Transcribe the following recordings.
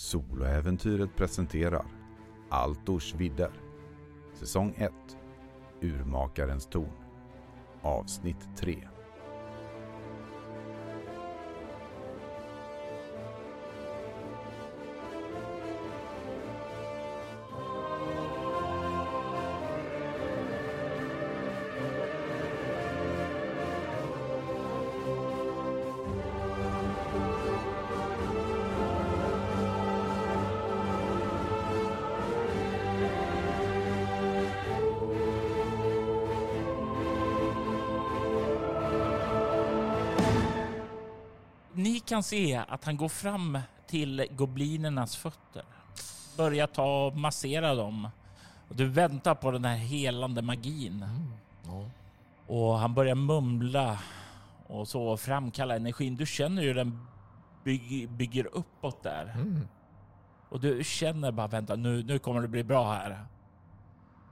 Soloäventyret presenterar Altors vidder. Säsong 1 Urmakarens torn. Avsnitt 3 kan se att han går fram till goblinernas fötter. Börjar ta och massera dem. Och du väntar på den här helande magin. Och han börjar mumla och så framkalla energin. Du känner ju den bygg, bygger uppåt där. Och du känner bara vänta nu, nu kommer det bli bra här.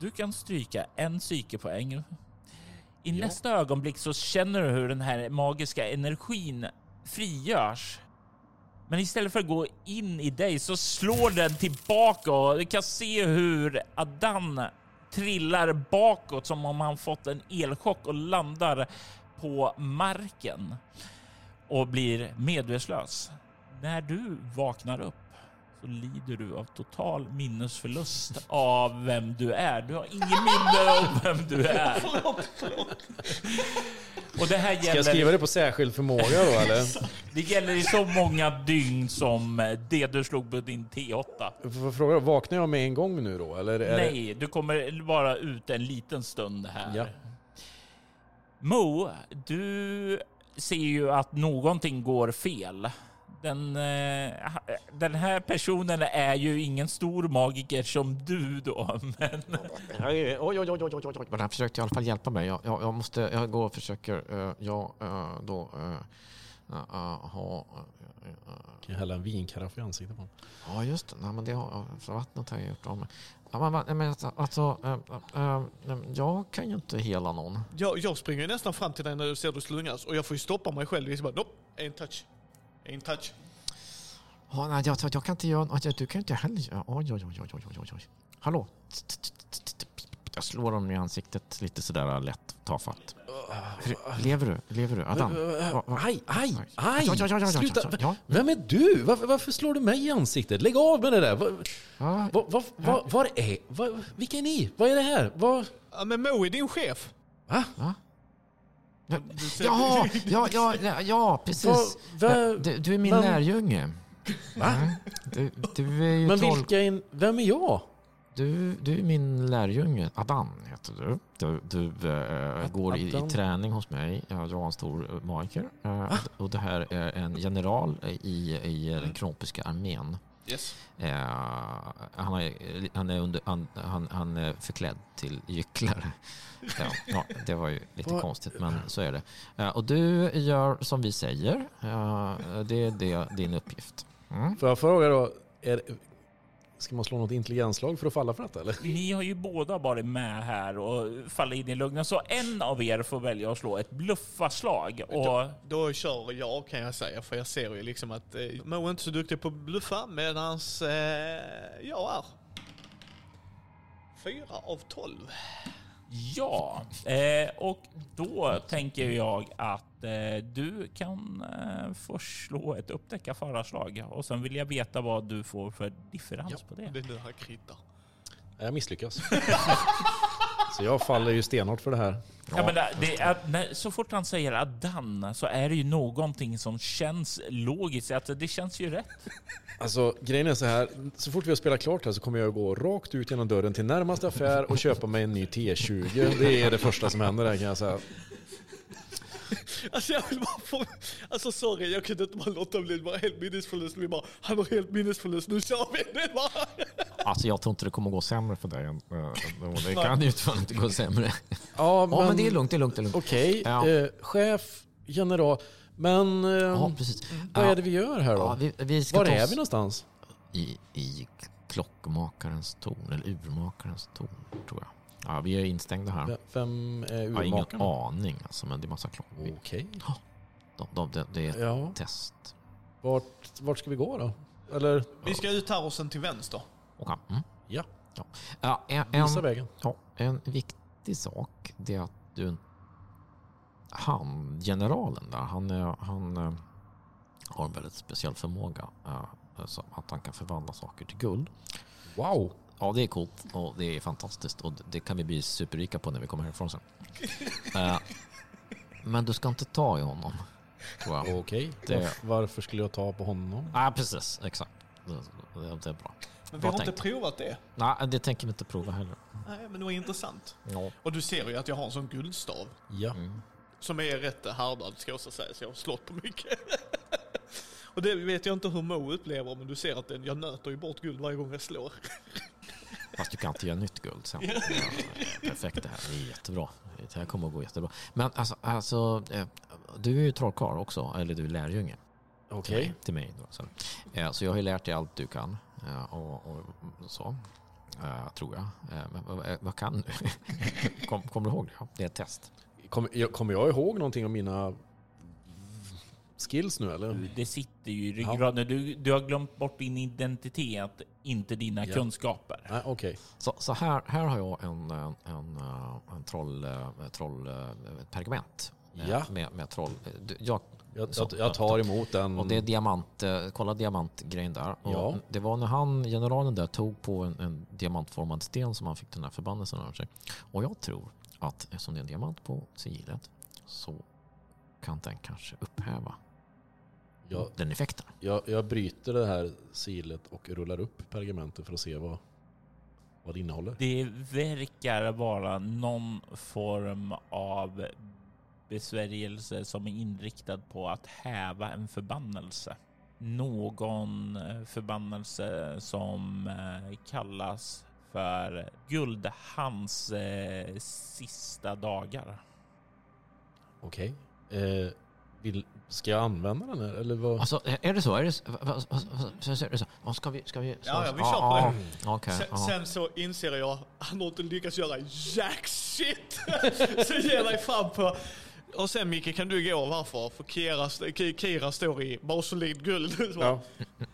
Du kan stryka en psykepoäng. I nästa ögonblick så känner du hur den här magiska energin frigörs. Men istället för att gå in i dig så slår den tillbaka och du kan se hur Adan trillar bakåt som om han fått en elchock och landar på marken och blir medvetslös. När du vaknar upp så lider du av total minnesförlust av vem du är. Du har ingen minne om vem du är. Och det här Ska gäller... jag skriva det på särskild förmåga då eller? Det gäller i så många dygn som eh, det du slog på din T8. Får fråga, vaknar jag med en gång nu då? Eller är Det... Nej, du kommer vara ute en liten stund här. Ja. Mo, du ser ju att någonting går fel. Den, eh, den här personen är ju ingen stor magiker som du då, men Oj, oj, oj, oj, oj, oj. Men han försökte i alla fall hjälpa mig. Jag, jag, jag måste, jag går och försöker, uh, jag uh, då ha... Kan jag hälla en vinkaraff i ansiktet på honom? ja, just det. Nej, men det har, för vattnet har jag gjort av med. Ja, men, alltså, uh, uh, jag kan ju inte hela någon. Jag, jag springer ju nästan fram till dig när du ser du slungas och jag får ju stoppa mig själv. Jag bara, nope, en touch. En touch. Ja, nej, jag, jag, jag kan inte göra... Du kan inte heller. Oj, oj, oj, oj, oj, oj. Hallå? Jag slår honom i ansiktet lite sådär lätt, tafatt. Lever du? Lever du? Adam? Aj, aj, Aj. Sluta! Vem är du? Varför, varför slår du mig i ansiktet? Lägg av med det där! Var, var, var, var, var är... Var, vilka är ni? Vad är det här? Vad... Ja, men Mo är din chef. Va? Jaha, ja, ja, ja, ja precis. Va- du, du är min men- lärjunge. Va? Du, du är ju Men vilka är... Vem är jag? Du, du är min lärjunge. Adan heter du. Du, du eh, går i, i träning hos mig. Jag är en stor eh, magiker. Eh, och det här är en general i, i den kropiska armén. Yes. Eh, han, är, han, är under, han, han, han är förklädd till gycklare. Ja, ja, det var ju lite konstigt, men så är det. Eh, och du gör som vi säger. Eh, det är det, din uppgift. Mm. Får jag fråga då? Är, ska man slå något intelligenslag för att falla för detta eller? ni har ju båda varit med här och fallit in i lugnen. Så en av er får välja att slå ett bluffaslag. Och Då kör jag kan jag säga, för jag ser ju liksom att eh, Mo är inte så duktig på att bluffa medans eh, jag är. Fyra av tolv. Ja, eh, och då tänker jag att eh, du kan eh, först slå ett upptäcka förarslag och sen vill jag veta vad du får för differens på det. Det är nu han kritar. Jag misslyckas. Så jag faller ju stenhårt för det här. Ja, men det, det är, när, så fort han säger Adan så är det ju någonting som känns logiskt. Att det känns ju rätt. Alltså grejen är så här, så fort vi har spelat klart här så kommer jag gå rakt ut genom dörren till närmaste affär och köpa mig en ny T20. Det är det första som händer här kan jag säga. Alltså jag vill bara få... Alltså sorry, jag kunde inte bara låta bli. Det var helt minnesförlust. Vi bara, han har helt minnesförlust. Nu kör vi! Det bara... Alltså jag tror inte det kommer gå sämre för dig. än, eh, Det kan ju tyvärr inte gå sämre. Ja, Ja, men det är lugnt, det är lugnt. Det är lugnt. Okej, Ja. eh, chef, general. Men eh, Ja, precis. vad är det vi gör här då? Ja, vi, vi ska Var är oss vi någonstans? I, I klockmakarens torn, eller urmakarens torn, tror jag. Ja, vi är instängda här. Vem är Jag har ingen urmakarna? aning, alltså, men det är massa klockor. Okej. De, de, de, det är ett Ja, test. vart, vart ska vi gå då? Eller? Vi ska ut här och sen till vänster. Okej. Mm. Ja, Ja. Ja, en, en, visa vägen. ja, en viktig sak det är att du... Han, generalen där, han, han eh, har en väldigt speciell förmåga. eh, så att han kan förvandla saker till guld. Wow! Ja, det är coolt och det är fantastiskt och det kan vi bli superrika på när vi kommer härifrån sen. Eh, men du ska inte ta i honom, tror jag. Okej, Det- Varf- varför skulle jag ta på honom? Ja, precis. Exakt. Det, det, det är bra. Men vi Bra har inte tänkt. provat det. Nej, det tänker vi inte prova heller. Nej, men det var intressant. Ja. Och du ser ju att jag har en sån guldstav. Ja. Mm. Som är rätt härdad ska jag också säga, så jag har slått på mycket. Och det vet jag inte hur Mo upplever, men du ser att den, jag nöter ju bort guld varje gång jag slår. Fast du kan inte göra nytt guld sen. Ja, perfekt det här. Det är jättebra. Det här kommer att gå jättebra. Men alltså, alltså eh, du är ju trollkarl också, eller du är lärjunge. Okej. mig. Till mig då, så. Eh, så jag har ju lärt dig allt du kan. eh, Och, och så. Tror jag. Men vad- vad kan du? Kom, kommer du ihåg det? Det är ett test. Kommer jag, kommer jag ihåg någonting om mina skills nu eller? Du, Det sitter ju i ryggraden. Du, du har glömt bort din identitet, inte dina Ja. kunskaper. Nej, okej. Så, så här, här har jag en, eh, en, eh, en troll, eh, troll ett pergament. eh, Ja. Med, med troll. Jag, Jag, Så, jag, tar emot den. Och det är diamant, kolla diamantgrejen där. Och Ja. Det var när han, generalen där, tog på en, en diamantformad sten som han fick den här förbannelsen över sig. Och jag tror att eftersom det är en diamant på sigillet så kan den kanske upphäva jag, den effekten. jag, jag bryter det här silet och rullar upp pergamentet för att se vad, vad det innehåller. Det verkar vara någon form av besvärjelse som är inriktad på att häva en förbannelse. Någon eh, förbannelse som eh, kallas för Guldhans eh, sista dagar. Okej. Eh, vill, ska jag använda den här eller vad? Alltså, är det så? Är det så? Är det så? Ska vi... Ska vi ska, Ja, ja, vi kör på det. ja, Okej. Sen, sen så inser jag, han har inte lyckats göra jack shit. så ge dig fram på... Och sen Micke kan du gå varför? För Kira, Ki- Kira står i basolid guld. Ja.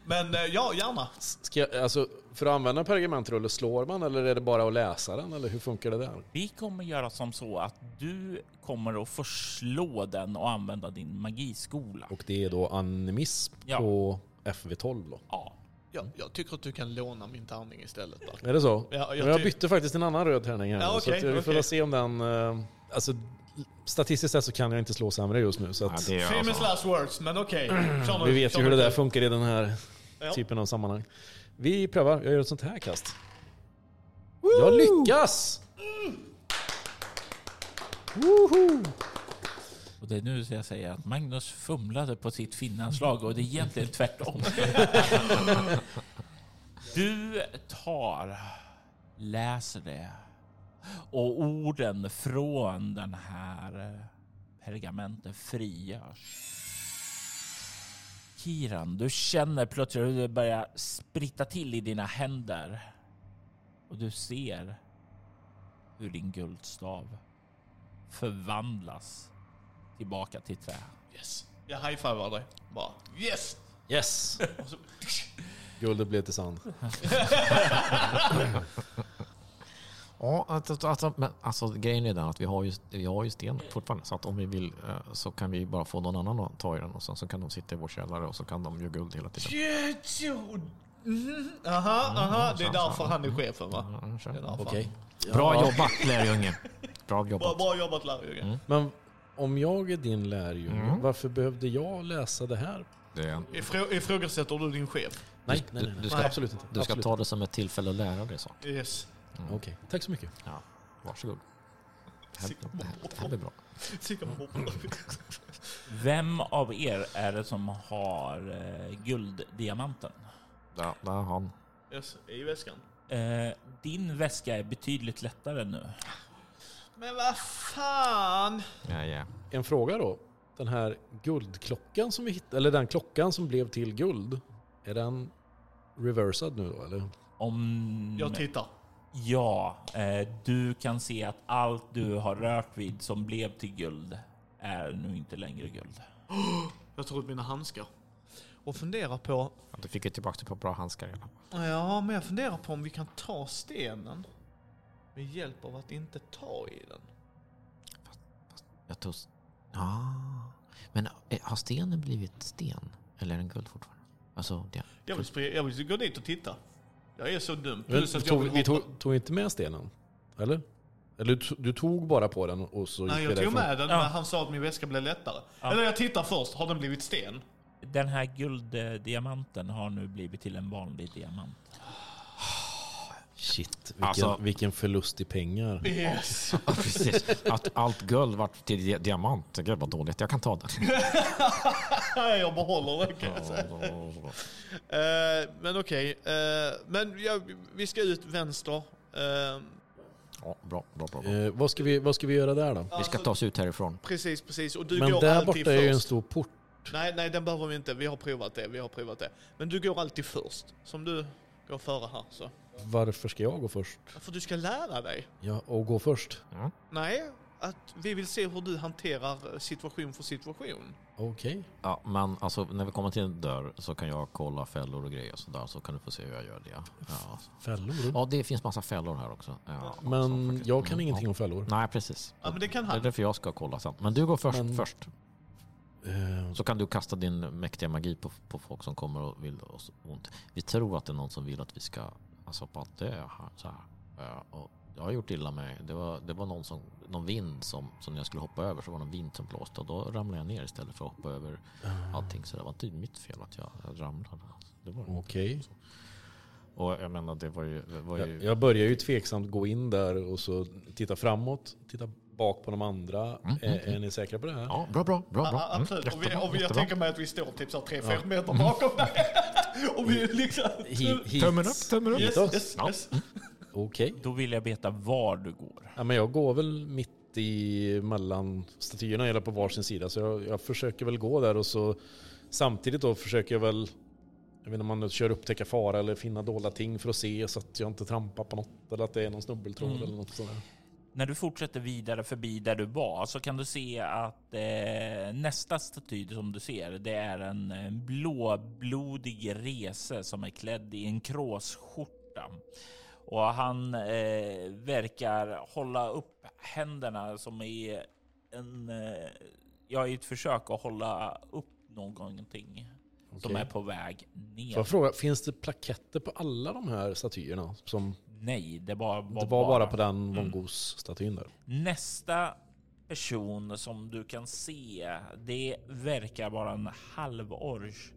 Men eh, ja, gärna. Ska jag, alltså, för att använda pergamentrulle, slår man eller är det bara att läsa den? Eller hur funkar det där? Vi kommer göra som så att du kommer att förslå den och använda din magiskola. Och det är då animism Ja. på FV12 då? Ja, Ja, jag tycker att du kan låna min tärning istället. Där. Är det så? Ja, jag jag, jag bytte faktiskt en annan röd tärning här. Ja, okej, så att vi får väl se om den... eh, Alltså, statistiskt sett så kan jag inte slå sämre just nu. Så Ja, att, det är Famous alltså, last words, men okej. Nu, vi vet ju hur det där funkar i den här Ja. typen av sammanhang. Vi prövar, jag gör ett sånt här kast. Jag lyckas! Woho! och det är nu jag säger att Magnus fumlade på sitt finnanslag och det är egentligen tvärtom. Du tar, läser det och orden från den här pergamenten frigörs. Kiran, du känner plötsligt hur det börjar spritta till i dina händer. Och du ser hur din guldstav förvandlas tillbaka till trä. Yes. Jag high-fivar dig. Bara yes! Yes! Guldet blev till sand. Ja, alltså, alltså, men alltså, grejen är den att vi har ju, vi har ju sten fortfarande. Så att om vi vill eh, så kan vi bara få någon annan att ta i den och sen så kan de sitta i vår källare och så kan de göra guld hela tiden. Mhm. Aha, aha. Det är därför han är chefen va? Okej. Bra Ja, jobbat lärjunge. Bra Bra, jobbat. bra jobbat lärjunge. Men om jag är din lärjunge, Mm. varför behövde jag läsa det här? Det är, Ifrå, ifrågasätter du din chef? Nej, Du- nej, nej. du ska, ska- absolut inte. du ska absolut. ta det som ett tillfälle att lära dig saker. Yes. Okej, tack så mycket. Ja, varsågod. Det här, det här, det här blir bra. Vem av er är det som har eh, gulddiamanten? Ja, där har han. Yes, i väskan. Eh, din väska är betydligt lättare nu. Men vad fan! Ja, ja. En fråga då. Den här guldklockan som vi hittade, eller den klockan som blev till guld, är den reversad nu då eller? Om... Jag tittar. Ja, eh, du kan se att allt du har rört vid som blev till guld är nu inte längre guld. Jag tar ut mina handskar. och funderar på, Ja, Du fick ju tillbaka ett par bra handskar. ja men jag funderar på om vi kan ta stenen med hjälp av att inte ta i den. Jag tog... Ah. Men eh, har stenen blivit sten? Eller är den guld fortfarande? Alltså, det... Jag vill, springa, jag vill gå dit och titta. Jag är så dum. Men, Plus att jag tog, vill vi hoppa. tog, tog inte med stenen? Eller? Eller du, du tog bara på den och så Nej, gick jag tog därifrån? med den Ja. men han sa att min väska blev lättare. Ja. Eller jag tittar först, har den blivit sten? Den här gulddiamanten har nu blivit till en vanlig diamant. Shit, vilken, Alltså- vilken förlust i pengar. Yes. Att allt guld vart till di- diamant. Gud vad dåligt. Jag kan ta den. jag behåller den kan jag säga. Eh, men okej, eh, men ja, vi ska ut vänster. Eh, Ja, bra, bra, bra. bra. Eh, vad, ska vi, vad ska vi göra där då? Vi ska ta oss ut härifrån. precis, precis. Och du Men går där borta är ju en först. stor port. Nej, nej, den behöver vi inte. Vi har provat det. Vi har provat det. Men du går alltid först. Som du går före här så. Varför ska jag gå först? För du ska lära dig. Ja, och gå först? Ja. Nej, att vi vill se hur du hanterar situation för situation. Okej. Ja, men alltså när vi kommer till en dörr så kan jag kolla fällor och grejer och sådär så kan du få se hur jag gör det. Ja, Fällor? ja det finns massa fällor här också. Ja, Men också, jag kan Mm, ingenting ja. om fällor. Nej, precis. Ja, men det kan Det är han. därför jag ska kolla sen. Men du går först. Men- först. Eh, Så kan du kasta din mäktiga magi på, på folk som kommer och vill oss ont. Vi tror att det är någon som vill att vi ska alltså, bara dö här. Så här. Ja, och jag har gjort illa mig. Det var, det var någon, som, någon vind som, som jag skulle hoppa över så var det någon vind som blåste och då ramlade jag ner istället för att hoppa över allting. Så det var inte mitt fel att jag, jag ramlade. Det var, Okej. Och jag menar det var ju... Det var ju Jag, jag börjar ju tveksamt gå in där och så titta framåt, titta bak på de andra. är, är ni säkra på det här? ja, bra, bra, bra. bra. Mm, absolut. och vi, och vi, jag tänker mig att vi står typ så 3-4 meter bakom dig. och vi liksom... Hit, hit. Tummen upp, tummen upp. Yes, yes, Ja. yes. Okej. Då vill jag veta var du går. Ja, men jag går väl mitt i mellan statyerna eller på varsin sida. Så jag, jag försöker väl gå där och så samtidigt då försöker jag väl jag vet inte om man kör upptäcka fara eller finna dolda ting för att se så att jag inte trampar på något eller att det är någon snubbeltråd Mm. eller något sånt där. När du fortsätter vidare förbi där du var så kan du se att eh, nästa staty som du ser det är en blåblodig rese som är klädd i en kråsskjorta. Och han eh, verkar hålla upp händerna som i en, eh, ja, i ett försök att hålla upp någonting som Okej. är på väg ner. jag fråga, finns det plaketter på alla de här statyerna? Som, Nej, det var, var, det var bara på den Mm. Vongos-statyn där. Nästa person som du kan se, det verkar vara en halvorch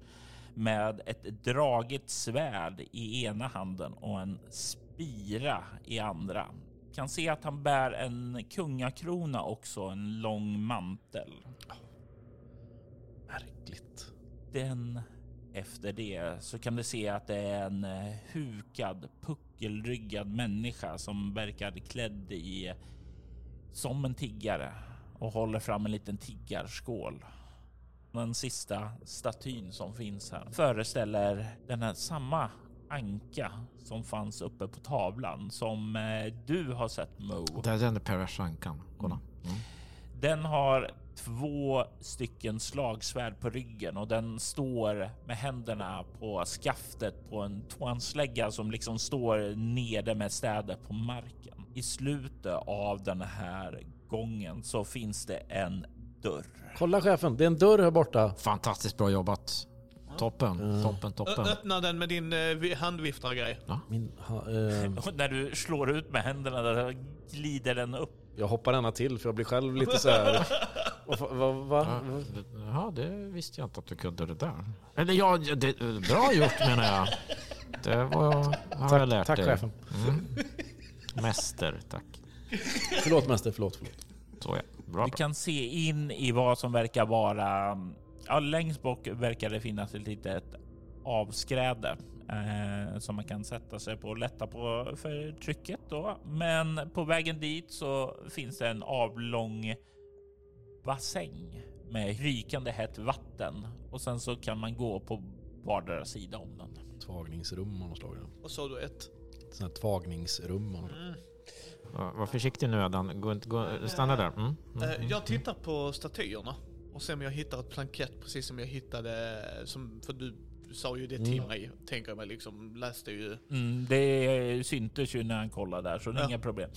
med ett draget svärd i ena handen och en spira i andra. Kan se att han bär en kungakrona också, en lång mantel. Märkligt. Den efter det så kan du se att det är en eh, hukad, puckelryggad människa som verkar klädd i som en tiggare och håller fram en liten tiggarskål. Den sista statyn som finns här föreställer den här samma anka som fanns uppe på tavlan som eh, du har sett Mo. Det är den där perversankan. Kolla. Mm. Den har två stycken slagsvärd på ryggen och den står med händerna på skaftet på en tvåhandslägga som liksom står nere med städer på marken. I slutet av den här gången så finns det en dörr. Kolla chefen, det är en dörr här borta. Fantastiskt bra jobbat. Toppen, toppen, toppen. Ö- Öppna den med din eh, vi- handviftargrej. Min, ha, eh, Och när du slår ut med händerna där glider den upp. jag hoppar gärna till för jag blir själv lite så här. Va, va, Ja, va? Ja, det visste jag inte att du kunde det där. Eller ja, det, bra gjort menar jag. Det var, har jag lärt Tack dig. chefen. Mm. Mäster, tack. Förlåt mäster, förlåt. förlåt. Så ja, bra. Du bra. kan se in i vad som verkar vara... Ja, längst bak verkar det finnas ett litet avskräde eh, som man kan sätta sig på och lätta på för trycket. Då. Men på vägen dit så finns det en avlång bassäng med rykande hett vatten och sen så kan man gå på vardera sida om den. Tvagningsrum av något slag. Vad sa du? Ett? Sådana här tvagningsrum. Ja, Var försiktig nu Adam. Gå gå, stanna där. Mm. Mm. Eh, Jag tittar på statyerna och se om jag hittar ett plankett precis som jag hittade, som, för du sa ju det till Mm. mig, tänker jag mig liksom, läste ju. Mm, det syntes ju när han kollade där, så det är Ja. inga problem.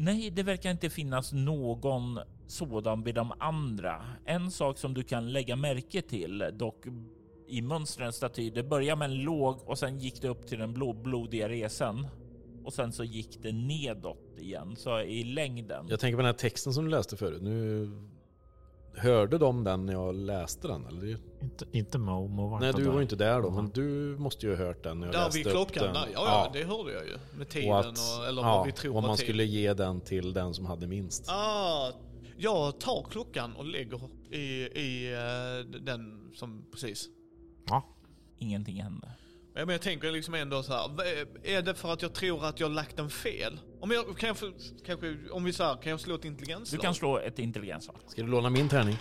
Nej, det verkar inte finnas någon sådan vid de andra. En sak som du kan lägga märke till dock i mönstrens staty, det börjar med en låg och sen gick det upp till den blåblodiga resan och sen så gick det nedåt igen, så i längden. Jag tänker på den här texten som du läste förut. Nu Hörde de den när jag läste den? Eller? Inte, inte Mo, Mo var Nej, du där. var ju inte där då, Ja. men du måste ju ha hört den när jag Där läste vid upp klockan, den. där, ja, ja det hörde jag ju. Med tiden Och och, att, eller ja, vad vi tror om man tid. skulle ge den till den som hade minst. Ah, jag tar klockan och lägger i, i eh, den som precis. Ja, Ingenting hände. Ja, men jag tänker liksom ändå så här. Är det för att jag tror att jag lagt den fel? Om jag kan jag få, kanske, om vi säger, kan jag slå ett intelligensslag? Du kan slå ett intelligensslag. Ska du låna min tärning?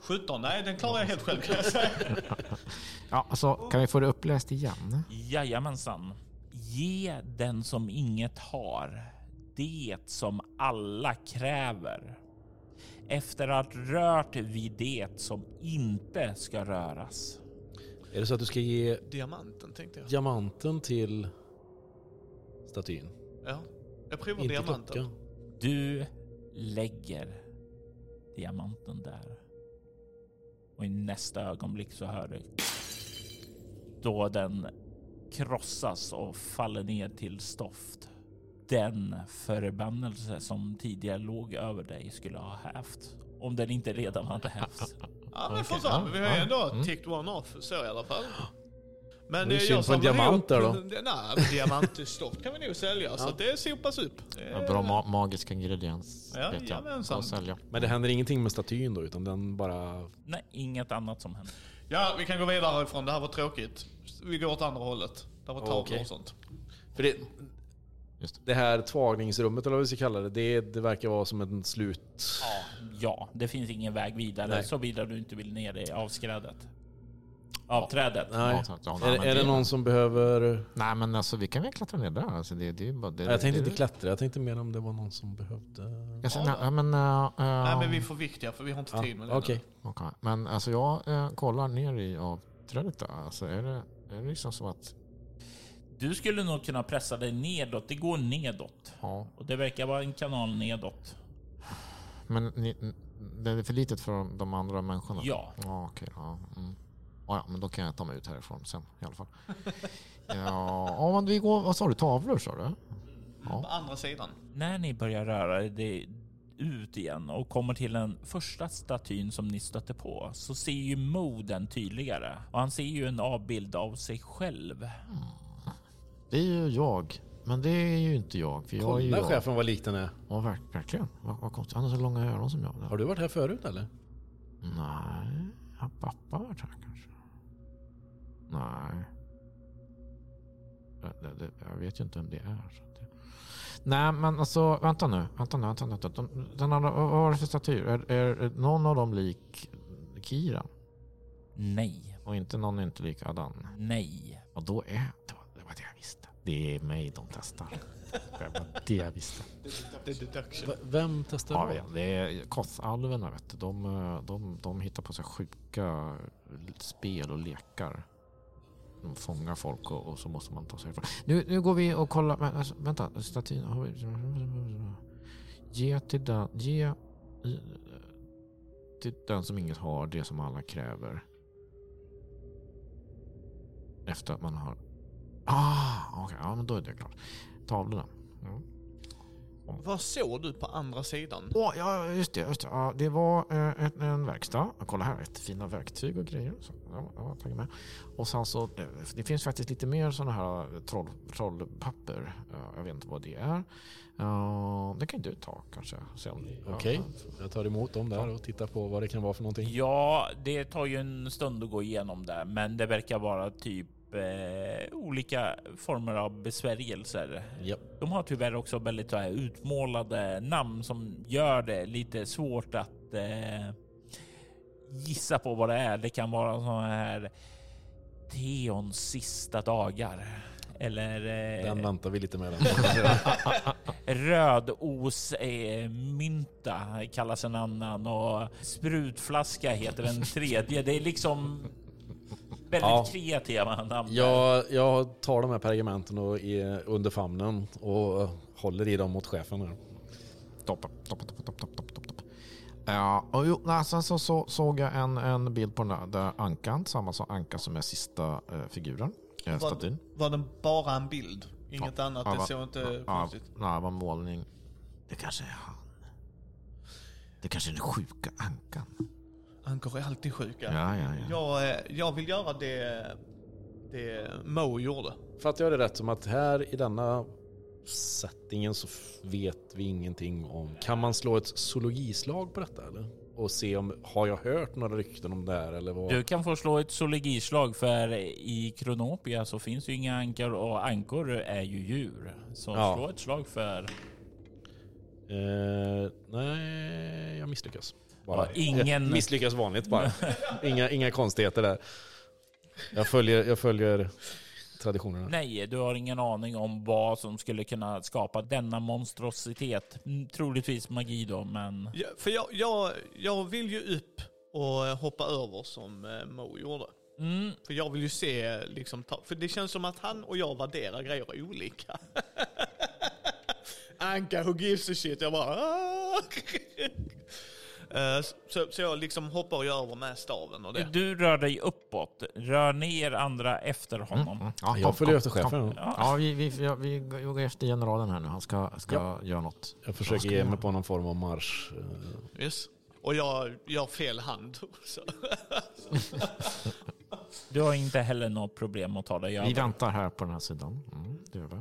17, nej den klarar jag helt själv kan jag säga. ja alltså kan vi få det uppläst igen? Jajamensan. Ge den som inget har det som alla kräver. Efter att rört vid det som inte ska röras. Är det så att du ska ge Diamanten tänkte jag. diamanten till statyn? Ja, jag provar Inte diamanten. klockan? Du lägger diamanten där. Och i nästa ögonblick så hör du då den krossas och faller ner till stoft. Den förbannelse som tidigare låg över dig skulle ha hävt om den inte redan hade hävts. Ja men Okej, fan, ja, vi har ju ja, ändå mm. ticked one off så i alla fall. Men Det är eh, synd på en samlar diamant där ihop- Nej, diamantstoft kan vi nog sälja så Ja. att det sopas upp. Det Ja, är- bra ma magiska ingrediens Ja, vet jag. sälja. Men det händer ingenting med statyn då, utan den bara... Nej, inget annat som hände. Ja, vi kan gå vidare ifrån. Det här var tråkigt. Vi går åt andra hållet. Det var tavlor Okej. och sånt. För det, Just det här tvagningsrummet, eller vad vi ska kalla det, det, det verkar vara som en slut... Ja, ja, det finns ingen väg vidare Nej. såvida du inte vill ner i avskrädet. Avträdet. Nej. Ja, så- ja, Är, är det någon som behöver... Nej men alltså vi kan väl klättra ner där. Alltså, det, det, är bara- det, Jag tänkte det, inte klättra, jag tänkte mer om det var någon som behövde... Jag säger, nej, men, äh, äh, Nej, men vi för viktiga för vi har inte Ja, tid med det Okej. nu. okej. Men alltså jag äh, kollar ner i avträdet där. Alltså är det, är det liksom som att... Du skulle nog kunna pressa dig nedåt. Det går nedåt. Ja, Och det verkar vara en kanal nedåt. men ni, det är för litet för de, andra människorna? Ja. Ja, okej. ja, mm. ja, men då kan jag ta mig ut härifrån sen i alla fall. ja, ja, men vi går... Vad sa du? Tavlor sa du? Ja. På andra sidan. När ni börjar röra det ut igen och kommer till den första statyn som ni stötte på så ser ju Mo den tydligare. Och han ser ju en avbild av sig själv. Det är ju jag. Men det är ju inte jag. För jag är ju Kolla jag. chefen vad lik den är. Ja, verk, verkligen. Vad, vad konstigt. Han har så långa öron som jag. Har du varit här förut eller? Nej, har pappa varit här kanske? Nej. Det, det, jag vet ju inte vem det är. Så det... Nej, men alltså vänta nu. Vänta nu. Vänta, nu. De, den andra, vad var det för statyer? Är, är, är någon av dem lik Kira? Nej, Och inte någon är inte lik Adan? nej. Och då är det var, det var det jag visste. Det är mig de testar. Det var det jag visste. Vem testar Ja, det är Koth-alverna vet du. De, eh, de, de hittar på här sjuka spel och lekar. De fångar folk och, och så måste man ta sig ifrån. Nu, nu går vi och kollar. Men, alltså, vänta, statyn. har vi- Ge till den. Ge eh, till den som inget har det som alla kräver. Efter att man har... Ah, okej. ja, men då är det klart. Tavlorna. Mm. Vad såg du på andra sidan? Åh, ja, just det. Just det. Ja, det var eh, en, en verkstad. Ja, Kolla här, ett fina verktyg och grejer. Så, ja, jag har tagit med. Och sen så, eh, det finns faktiskt lite mer sådana här troll, trollpapper. Ja, jag vet inte vad det är. Ja, det kan du ta kanske. Okej, jag tar emot dem där och tittar på vad det kan vara för någonting. Ja, det tar ju en stund att gå igenom det, men det verkar vara typ eh, olika former av besvärjelser. Ja. De har tyvärr också väldigt så här, utmålade namn som gör det lite svårt att eh, gissa på vad det är. Det kan vara sådana här Teons sista dagar. Eller... Eh, Den väntar vi lite med. Rödosmynta kallas en annan och sprutflaska heter en tredje. Det är liksom väldigt Ja. kreativa namn. Jag, jag tar de här pergamenten och är under famnen och håller i dem mot chefen. Här. Toppen, toppen, toppen, toppen, toppen, toppen, toppen. Ja, och jo, nej, sen så, så såg jag en, en bild på den där, där ankan, samma som anka som är sista eh, figuren. Eh, Vad- statyn. Var den bara en bild? Inget annat? Ja, det såg inte ja, konstigt Nej, det var målning. Det kanske är han. Det kanske är den sjuka ankan. Ankor är alltid sjuka. Ja, ja, ja. Jag, eh, jag vill göra det, det Mo gjorde. Fattar jag det rätt som att här i denna settingen så vet vi ingenting om. Kan man slå ett zoologislag på detta eller? Och se om, har jag hört några rykten om det här eller vad? Du kan få slå ett zoologislag för i Kronopia så finns ju inga ankor och ankor är ju djur. Så Ja. slå ett slag för Eh, nej, jag misslyckas. Bara. Ingen- misslyckas vanligt bara. inga, inga konstigheter där. Jag följer, jag följer traditionerna. Nej, du har ingen aning om vad som skulle kunna skapa denna monstrositet. Mm, Troligtvis magi då, men Ja, för jag, jag, jag vill ju upp och hoppa över som eh, Mo gjorde. mm, För jag vill ju se, liksom, ta, för det känns som att han och jag värderar grejer olika. Anka, who gives a shit? Jag bara... Eh, så, så jag liksom hoppar ju över med staven och det. du rör dig uppåt. Rör ner andra efter honom. Mm, ja, Jag följer efter chefen. Ja, vi, vi, vi, vi går efter generalen här nu. Han ska, ska göra något. Jag försöker ge jag mig på någon form av marsch. eh, Yes. Och jag gör fel hand. Så. Du har inte heller något problem att ta dig Vi över. väntar här på den här sidan. Mm, det gör vi.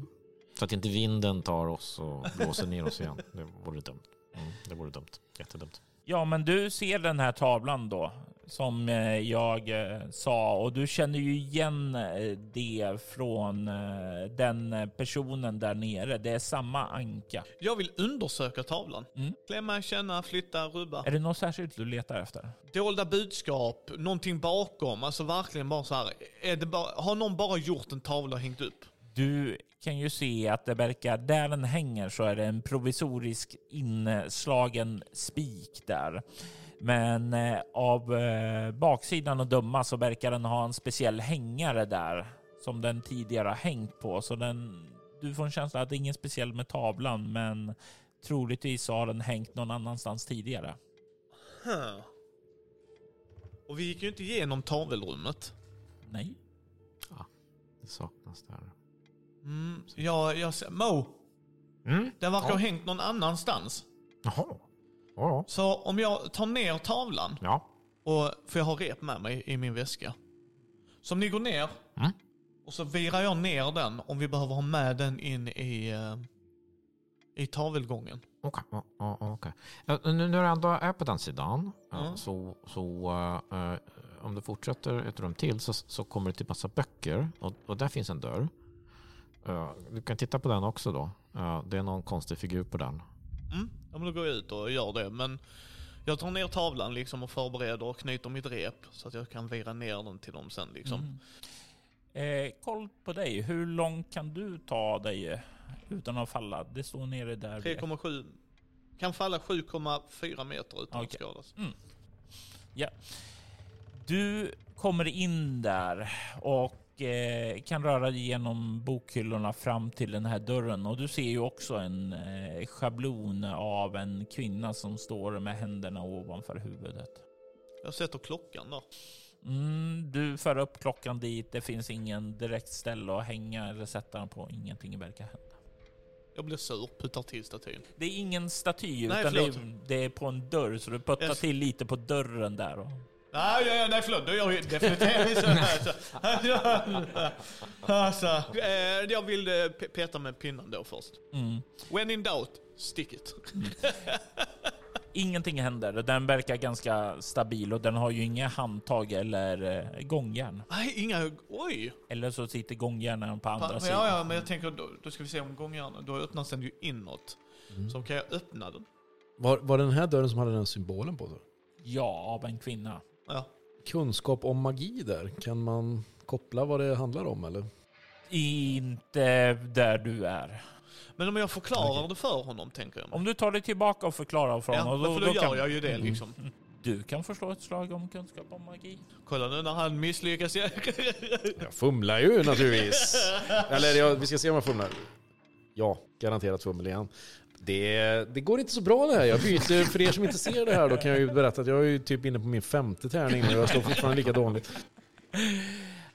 Så att inte vinden tar oss och blåser ner oss igen. Det vore dumt. Mm, det vore dumt. Jättedumt. Ja, men du ser den här tavlan då som eh, jag eh, sa och du känner ju igen eh, det från den personen där nere. Det är samma anka. Jag vill undersöka tavlan. Mm. Klämma, känna, flytta, rubba. Är det något särskilt du letar efter? Dolda budskap, någonting bakom. Alltså verkligen bara så här. Är det bara, har någon bara gjort en tavla och hängt upp? Du kan ju se att det verkar, där den hänger så är det en provisorisk inslagen spik där. Men eh, av eh, baksidan att döma så verkar den ha en speciell hängare där som den tidigare har hängt på. Så den, du får en känsla att det är ingen speciell med tavlan, men troligtvis så har den hängt någon annanstans tidigare. Huh. Och vi gick ju inte igenom tavelrummet. Nej. Det saknas där. Mm, jag, jag ser, Mo, Mm. den verkar Ja. ha hängt någon annanstans. Jaha. Ja, Så om jag tar ner tavlan, ja. och, för jag har rep med mig i min väska. Så om ni går ner, Mm. och så virar jag ner den om vi behöver ha med den in i, eh, i tavelgången. Okej. ja, ja, okej. Ja, Nu när du ändå är på den sidan ja, Mm. så, så eh, eh, om du fortsätter ett rum till så, så kommer det till massa böcker och, och där finns en dörr. Du kan titta på den också då. Det är någon konstig figur på den. Mm, ja, men då går jag ut och gör det. Men jag tar ner tavlan liksom och förbereder och knyter mitt rep så att jag kan vira ner den till dem sen liksom. Mm. Eh, koll på dig. Hur långt kan du ta dig eh, utan att falla? Det står nere där. vid- 3,7. Kan falla 7,4 meter utan att Okej. skadas. Ja. Du kommer in där och kan röra dig genom bokhyllorna fram till den här dörren och du ser ju också en eh, schablon av en kvinna som står med händerna ovanför huvudet. Jag sätter klockan där. Mm, du för upp klockan dit. Det finns ingen direkt ställe att hänga eller sätta den på. Ingenting verkar hända. Jag blir sur, puttar till statyn. Det är ingen staty Nej, utan det är, det är på en dörr så du puttar Yes. till lite på dörren där. Och, Nej, ja, ja, nej förlåt, då gör jag definitivt så här. så. Alltså, eh, jag vill eh, pe- peta med pinnen då först. mm. When in doubt, stick it. Ingenting händer. Den verkar ganska stabil och den har ju inga handtag eller eh, gångjärn. Nej, inga... Oj! Eller så sitter gångjärnen på andra Ja, sidan. ja, men jag tänker då, då ska vi se om gångjärnen, då öppnas den ju inåt. Så kan jag öppna den. Var, var den här dörren som hade den symbolen på sig? Ja, av en kvinna. Ja. Kunskap om magi där, kan man koppla vad det handlar om eller? Inte där du är. Men om jag förklarar det för honom tänker jag. Om du tar dig tillbaka och förklarar för ja, honom. för då, gör kan, jag ju det liksom. Du kan förslå ett slag om kunskap om magi. Kolla nu när han misslyckas. Jag fumlar ju naturligtvis. Eller jag, vi ska se om jag fumlar. Ja, garanterat fummel igen. Det, det går inte så bra det här. Jag byter, för er som inte ser det här då kan jag ju berätta att jag är ju typ inne på min femte tärning nu och jag står fortfarande lika dåligt.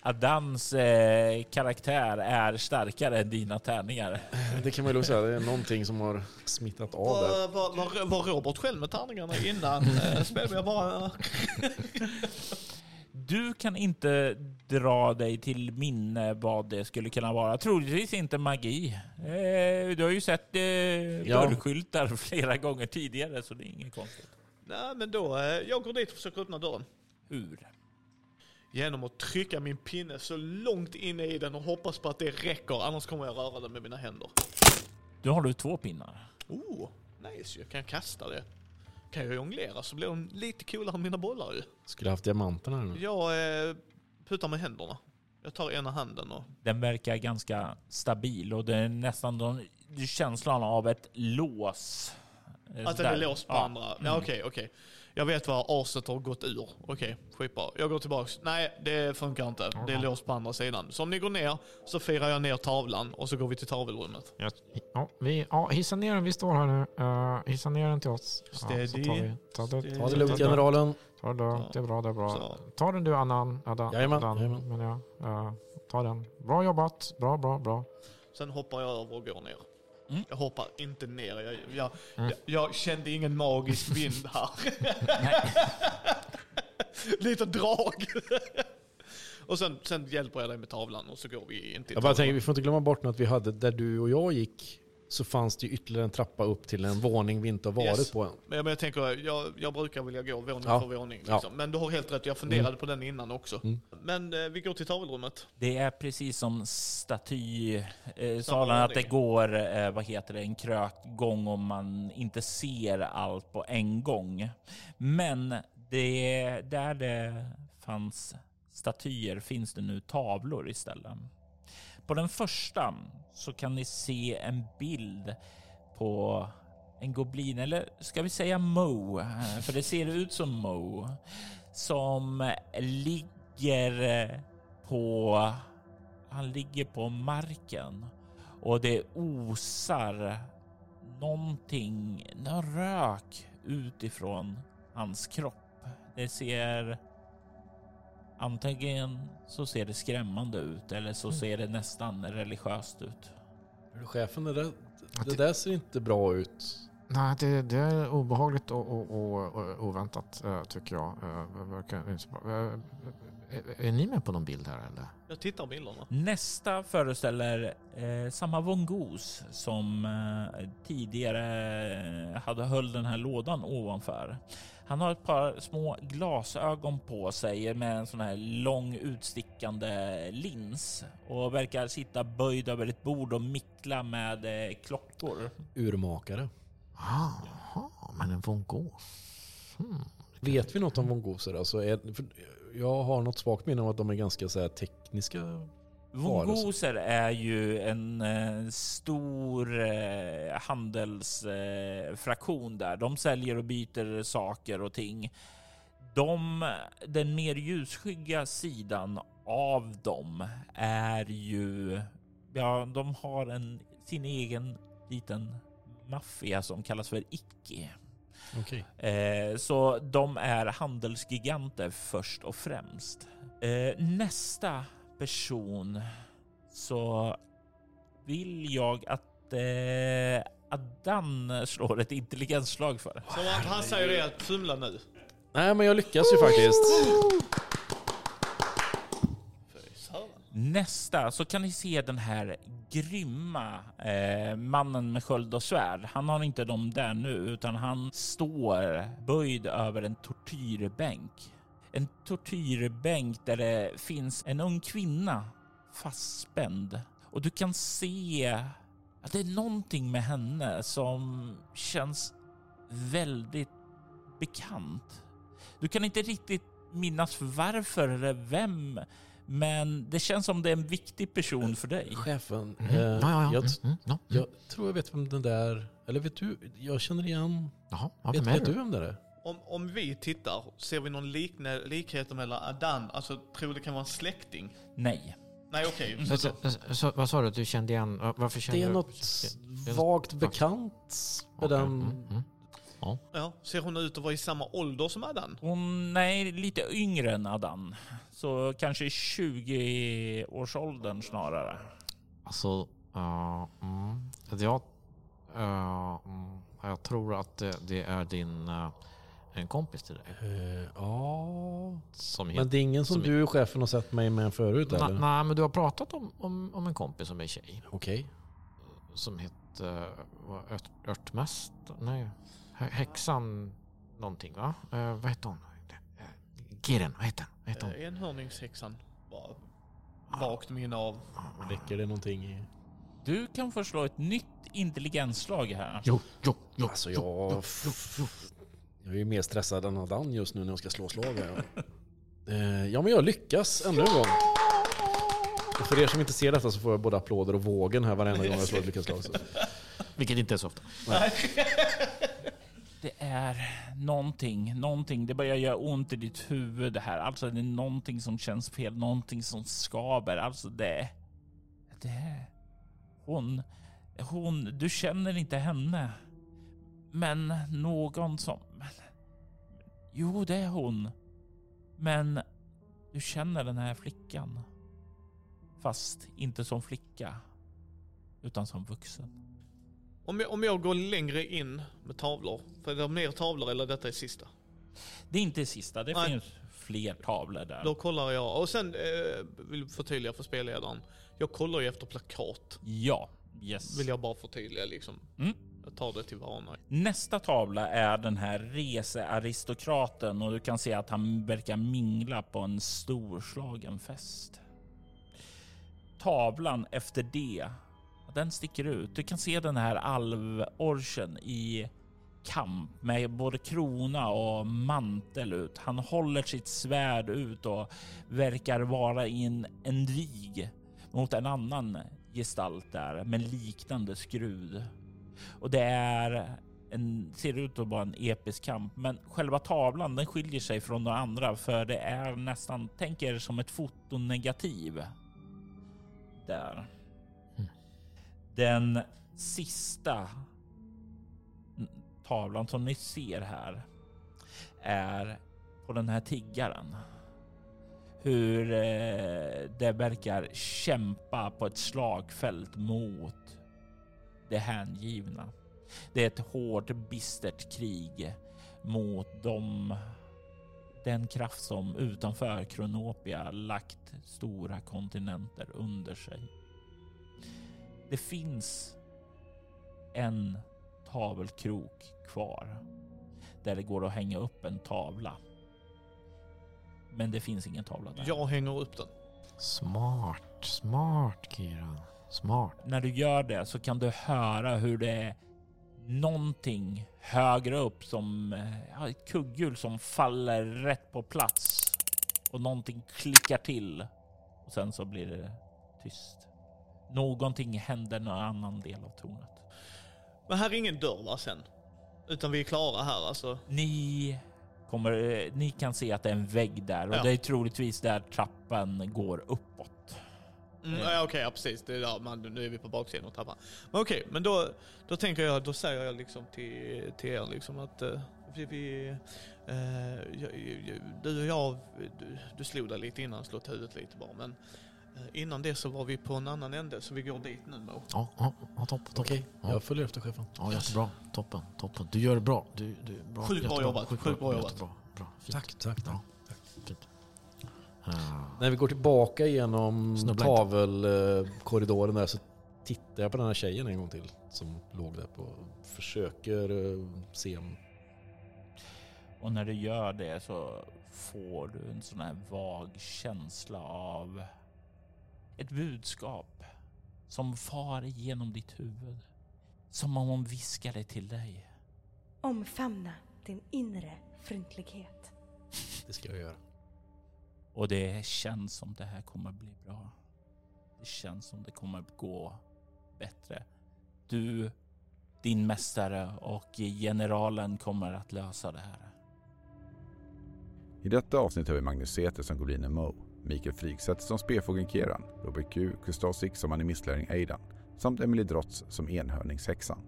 Adams eh, karaktär är starkare än dina tärningar. Det kan man ju lugnt säga, det är någonting som har smittat av där. Var, var, var Robert själv med tärningarna innan eh, spelade jag bara... Du kan inte dra dig till minne vad det skulle kunna vara. Troligtvis inte magi. Eh, du har ju sett eh, Ja. dörrskyltar flera gånger tidigare så det är inget konstigt. Nej men då, eh, jag går dit och försöker öppna dörren. Hur? Genom att trycka min pinne så långt inne i den och hoppas på att det räcker, annars kommer jag röra den med mina händer. Nu har du två pinnar. Oh, nice ju. Kan jag kasta det? Kan jag jonglera så blir de lite coolare än mina bollar ju. Skulle haft diamanterna här nu. Jag eh, putar med händerna. Jag tar ena handen och... Den verkar ganska stabil och det är nästan den, känslan av ett lås. Eh, Att den är låst på Ja. andra. Ja okej, okej. Jag vet var aset har gått ur. Okej, skitbra. Jag går tillbaks. Nej, det funkar inte. Det är låst på andra sidan. Så om ni går ner så firar jag ner tavlan och så går vi till tavelrummet. Ja, ja, vi, ja, hissa ner den, vi står här nu. Uh, hissa ner den till oss. Ja, så Steady. tar vi, ta det, Steady. Ta det lugnt generalen. Ta det, lugnt, det är bra, det är bra. Så. Ta den du Annan. Adan, Jajamän, Adan, jajamän. Men ja, eh, ta den. Bra jobbat, bra, bra, bra. Sen hoppar jag över och går ner. Mm. Jag hoppar inte ner. Jag, jag, Mm. jag, kände ingen magisk vind här. Lite drag. och sen, sen hjälper jag dig med tavlan och så går vi in till Jag bara tavlan. tänker, vi får inte glömma bort att vi hade, där du och jag gick, så fanns det ju ytterligare en trappa upp till en våning vi inte har varit Yes. på än. Men jag, men jag tänker, jag, jag brukar vilja gå våning Ja. för våning. Ja. Liksom. Men du har helt rätt, jag funderade på den innan också. Mm. Men eh, vi går till tavelrummet. Det är precis som statysalen, eh, att det går eh, vad heter det, en krökgång om man inte ser allt på en gång. Men det, där det fanns statyer finns det nu tavlor istället. På den första så kan ni se en bild på en goblin, eller ska vi säga Mo? Eh, för det ser ut som Mo. Som ligger eh, på... Han ligger på marken och det osar någonting, någon rök utifrån hans kropp. Det ser... Antingen så ser det skrämmande ut eller så ser det nästan religiöst ut. Är du chefen, det där, det där ser inte bra ut. Nej, det, det är obehagligt och, och, och, och oväntat eh, tycker jag. Eh, så bra. Eh, är, är ni med på någon bild här eller? Jag tittar på bilderna. Nästa föreställer eh, samma Vongos som eh, tidigare hade höll den här lådan ovanför. Han har ett par små glasögon på sig med en sån här lång utstickande lins och verkar sitta böjd över ett bord och mickla med eh, klockor. Urmakare. Jaha, men en von Gogh. Hmm. Vet vi något om vongosar? Alltså är, för jag har något svagt minne av att de är ganska så här, tekniska. Vongoser är ju en eh, stor eh, handelsfraktion eh, där. De säljer och byter saker och ting. De, den mer ljusskygga sidan av dem är ju, ja, de har en, sin egen liten maffia som kallas för Icke. Okej. Eh, så de är handelsgiganter först och främst. Eh, nästa person så vill jag att eh, Adan slår ett intelligensslag för. Så han, han säger det att fumla nu. Nej men jag lyckas ju faktiskt. Nästa så kan ni se den här grymma eh, mannen med sköld och svärd. Han har inte dem där nu utan han står böjd över en tortyrbänk. En tortyrbänk där det finns en ung kvinna fastspänd och du kan se att det är någonting med henne som känns väldigt bekant. Du kan inte riktigt minnas varför eller vem Men det känns som det är en viktig person för dig. Chefen, Mhm. eh, ja, ja, ja. jag, Mm, mm, ja. jag tror jag vet vem den där... Eller vet du? Jag känner igen... Jaha, ja, vet vet du? vem det är? Om, om vi tittar, ser vi någon likne, likhet mellan Adan, alltså tror det kan vara en släkting? Nej. Nej okej. Så, så, så, vad sa du att du kände igen? Va- Varför kände Det är du? något det är- vagt bekant med Okej, den... mm, mm. Ja, ser hon ut att vara i samma ålder som Adan? Hon är lite yngre än Adan. Så kanske i 20-årsåldern snarare. Alltså, uh, mm, jag, uh, mm, jag tror att det, det är din uh, en kompis till dig. Eh, Ja... Som Men det är ingen som, som- du chefen har sett mig med förut Nej, nej, men du har pratat om, om, om en kompis som är tjej. Okej. Som heter vad, ört, Örtmästare? Nej, hä- häxan någonting va? Uh, vad heter hon? Uh, Giren, vad heter hon? Eh, Enhörningshäxan. Vagt minne av. Räcker det någonting i... Du kan få slå ett nytt intelligensslag här. Jo, jo, jo. Alltså jo, jag... jo, jo, jo. Jag är ju mer stressad än Adan just nu när jag ska slå slag. Eh, Ja men jag lyckas ännu en gång. Och för er som inte ser detta så får jag både applåder och vågen här varenda gång jag slår ett lyckat slag. Så. Vilket inte är så ofta. Det är någonting, någonting. Det börjar göra ont i ditt huvud det här. Alltså det är någonting som känns fel, någonting som skaver. Alltså det... Det... Hon... Hon... Du känner inte henne. Men någon som... Jo, det är hon. Men du känner den här flickan. Fast inte som flicka. Utan som vuxen. Om jag, om jag går längre in med tavlor, för det är mer tavlor eller detta är sista? Det är inte sista, det Nej. finns fler tavlor där. Då kollar jag, och sen eh, vill förtydliga för spelledaren. Jag kollar ju efter plakat. Ja, yes. Vill jag bara förtydliga liksom. Mm. Jag tar det till vana. Nästa tavla är den här researistokraten och du kan se att han verkar mingla på en storslagen fest. Tavlan efter det, den sticker ut. Du kan se den här alvorchen i kamp med både krona och mantel ut. Han håller sitt svärd ut och verkar vara i en, en rig mot en annan gestalt där med liknande skrud. Och det är en, ser ut att vara en episk kamp, men själva tavlan den skiljer sig från de andra för det är nästan, tänk er som ett fotonegativ. Där. Den sista tavlan som ni ser här är på den här tiggaren. Hur eh, det verkar kämpa på ett slagfält mot det hängivna. Det är ett hårt, bistert krig mot dem, den kraft som utanför Kronopia lagt stora kontinenter under sig. Det finns en tavelkrok kvar där det går att hänga upp en tavla. Men det finns ingen tavla där. Jag hänger upp den. Smart, smart Kiran. Smart. när du gör det så kan du höra hur det är någonting högre upp som eh, ja, ett kugghjul som faller rätt på plats och någonting klickar till och sen så blir det tyst. Någonting händer någon annan del av tornet. Men här är ingen dörr va sen? Utan vi är klara här alltså. Ni kommer, eh, ni kan se att det är en vägg där och Ja. det är troligtvis där trappan går uppåt. Mm, ja, Okej, ja, precis. Det är där, man, nu är vi på baksidan och trappan. Men okej, men då, då tänker jag, då säger jag liksom till, till er liksom att eh, vi, vi eh, jag, du och jag, du, du slog dig lite innan, slått huvudet lite bara. Men eh, innan det så var vi på en annan ände, så vi går dit nu Mo. Ja, ja, ja topp, topp. Okej, Ja. jag följer efter chefen. Ja, jättebra. Toppen, toppen. Du gör det bra. Du, du, bra. Sjukt bra jobbat, sjukt bra jobbat. Jättebra. Bra. Fint. Tack, tack, tack. Ja. Ah, När vi går tillbaka genom Snubbla tavelkorridoren där så tittar jag på den här tjejen en gång till som låg där på försöker eh, se om... Och när du gör det så får du en sån här vag känsla av ett budskap som far igenom ditt huvud. Som om hon viskade till dig. Omfamna din inre fryntlighet. Det ska jag göra. Och det känns som det här kommer bli bra. Det känns som det kommer gå bättre. Du, din mästare och generalen kommer att lösa det här. I detta avsnitt har vi Magnus Säter som Golinen Mo, Mikael Frigsätt som spefågeln Keran, Robert Q, Kustosik som animistlärling Aidan samt Emily Drotz som enhörningshäxan.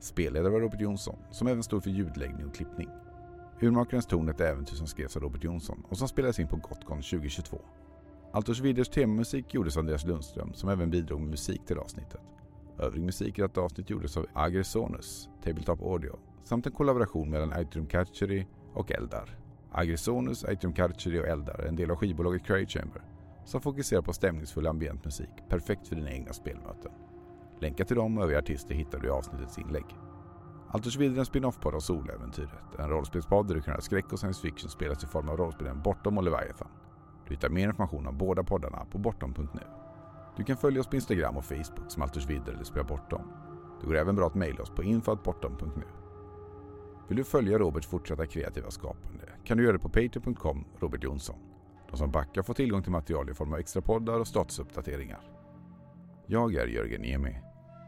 Spelledare var Robert Jonsson som även stod för ljudläggning och klippning. Urmakarens torn är ett äventyr som skrevs av Robert Jonsson och som spelades in på Gotcon 2022. Altos Viders temamusik gjordes av Andreas Lundström som även bidrog med musik till avsnittet. Övrig musik i detta avsnitt gjordes av Agresonus, Tabletop Audio samt en kollaboration mellan Aitrum Catchery och Eldar. Agresonus, Aitrum Catchery och Eldar är en del av skivbolaget Cray Chamber som fokuserar på stämningsfull ambient musik, perfekt för dina egna spelmöten. Länkar till dem och övriga artister hittar du i avsnittets inlägg. Altors vidare är en spin-off-podd av Soläventyret. En rollspelspodd där du kan höra skräck och science fiction spelas i form av rollspelen Bortom och Leviathan. Du hittar mer information om båda poddarna på bortom.nu. Du kan följa oss på Instagram och Facebook som Altors vidare eller Spela Bortom. Det går även bra att mejla oss på info.bortom.nu. Vill du följa Roberts fortsatta kreativa skapande kan du göra det på patreon.com Robert Jonsson. De som backar får tillgång till material i form av extra poddar och statusuppdateringar. Jag är Jörgen Niemi.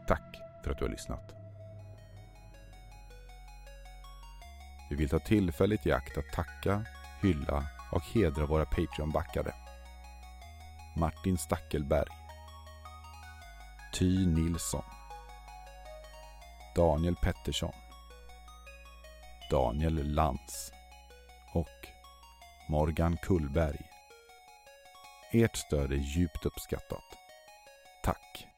Tack för att du har lyssnat. Vi vill ta tillfället i akt att tacka, hylla och hedra våra Patreon-backare. Martin Stackelberg. Ty Nilsson. Daniel Pettersson. Daniel Lantz. Och Morgan Kullberg. Ert stöd är djupt uppskattat. Tack!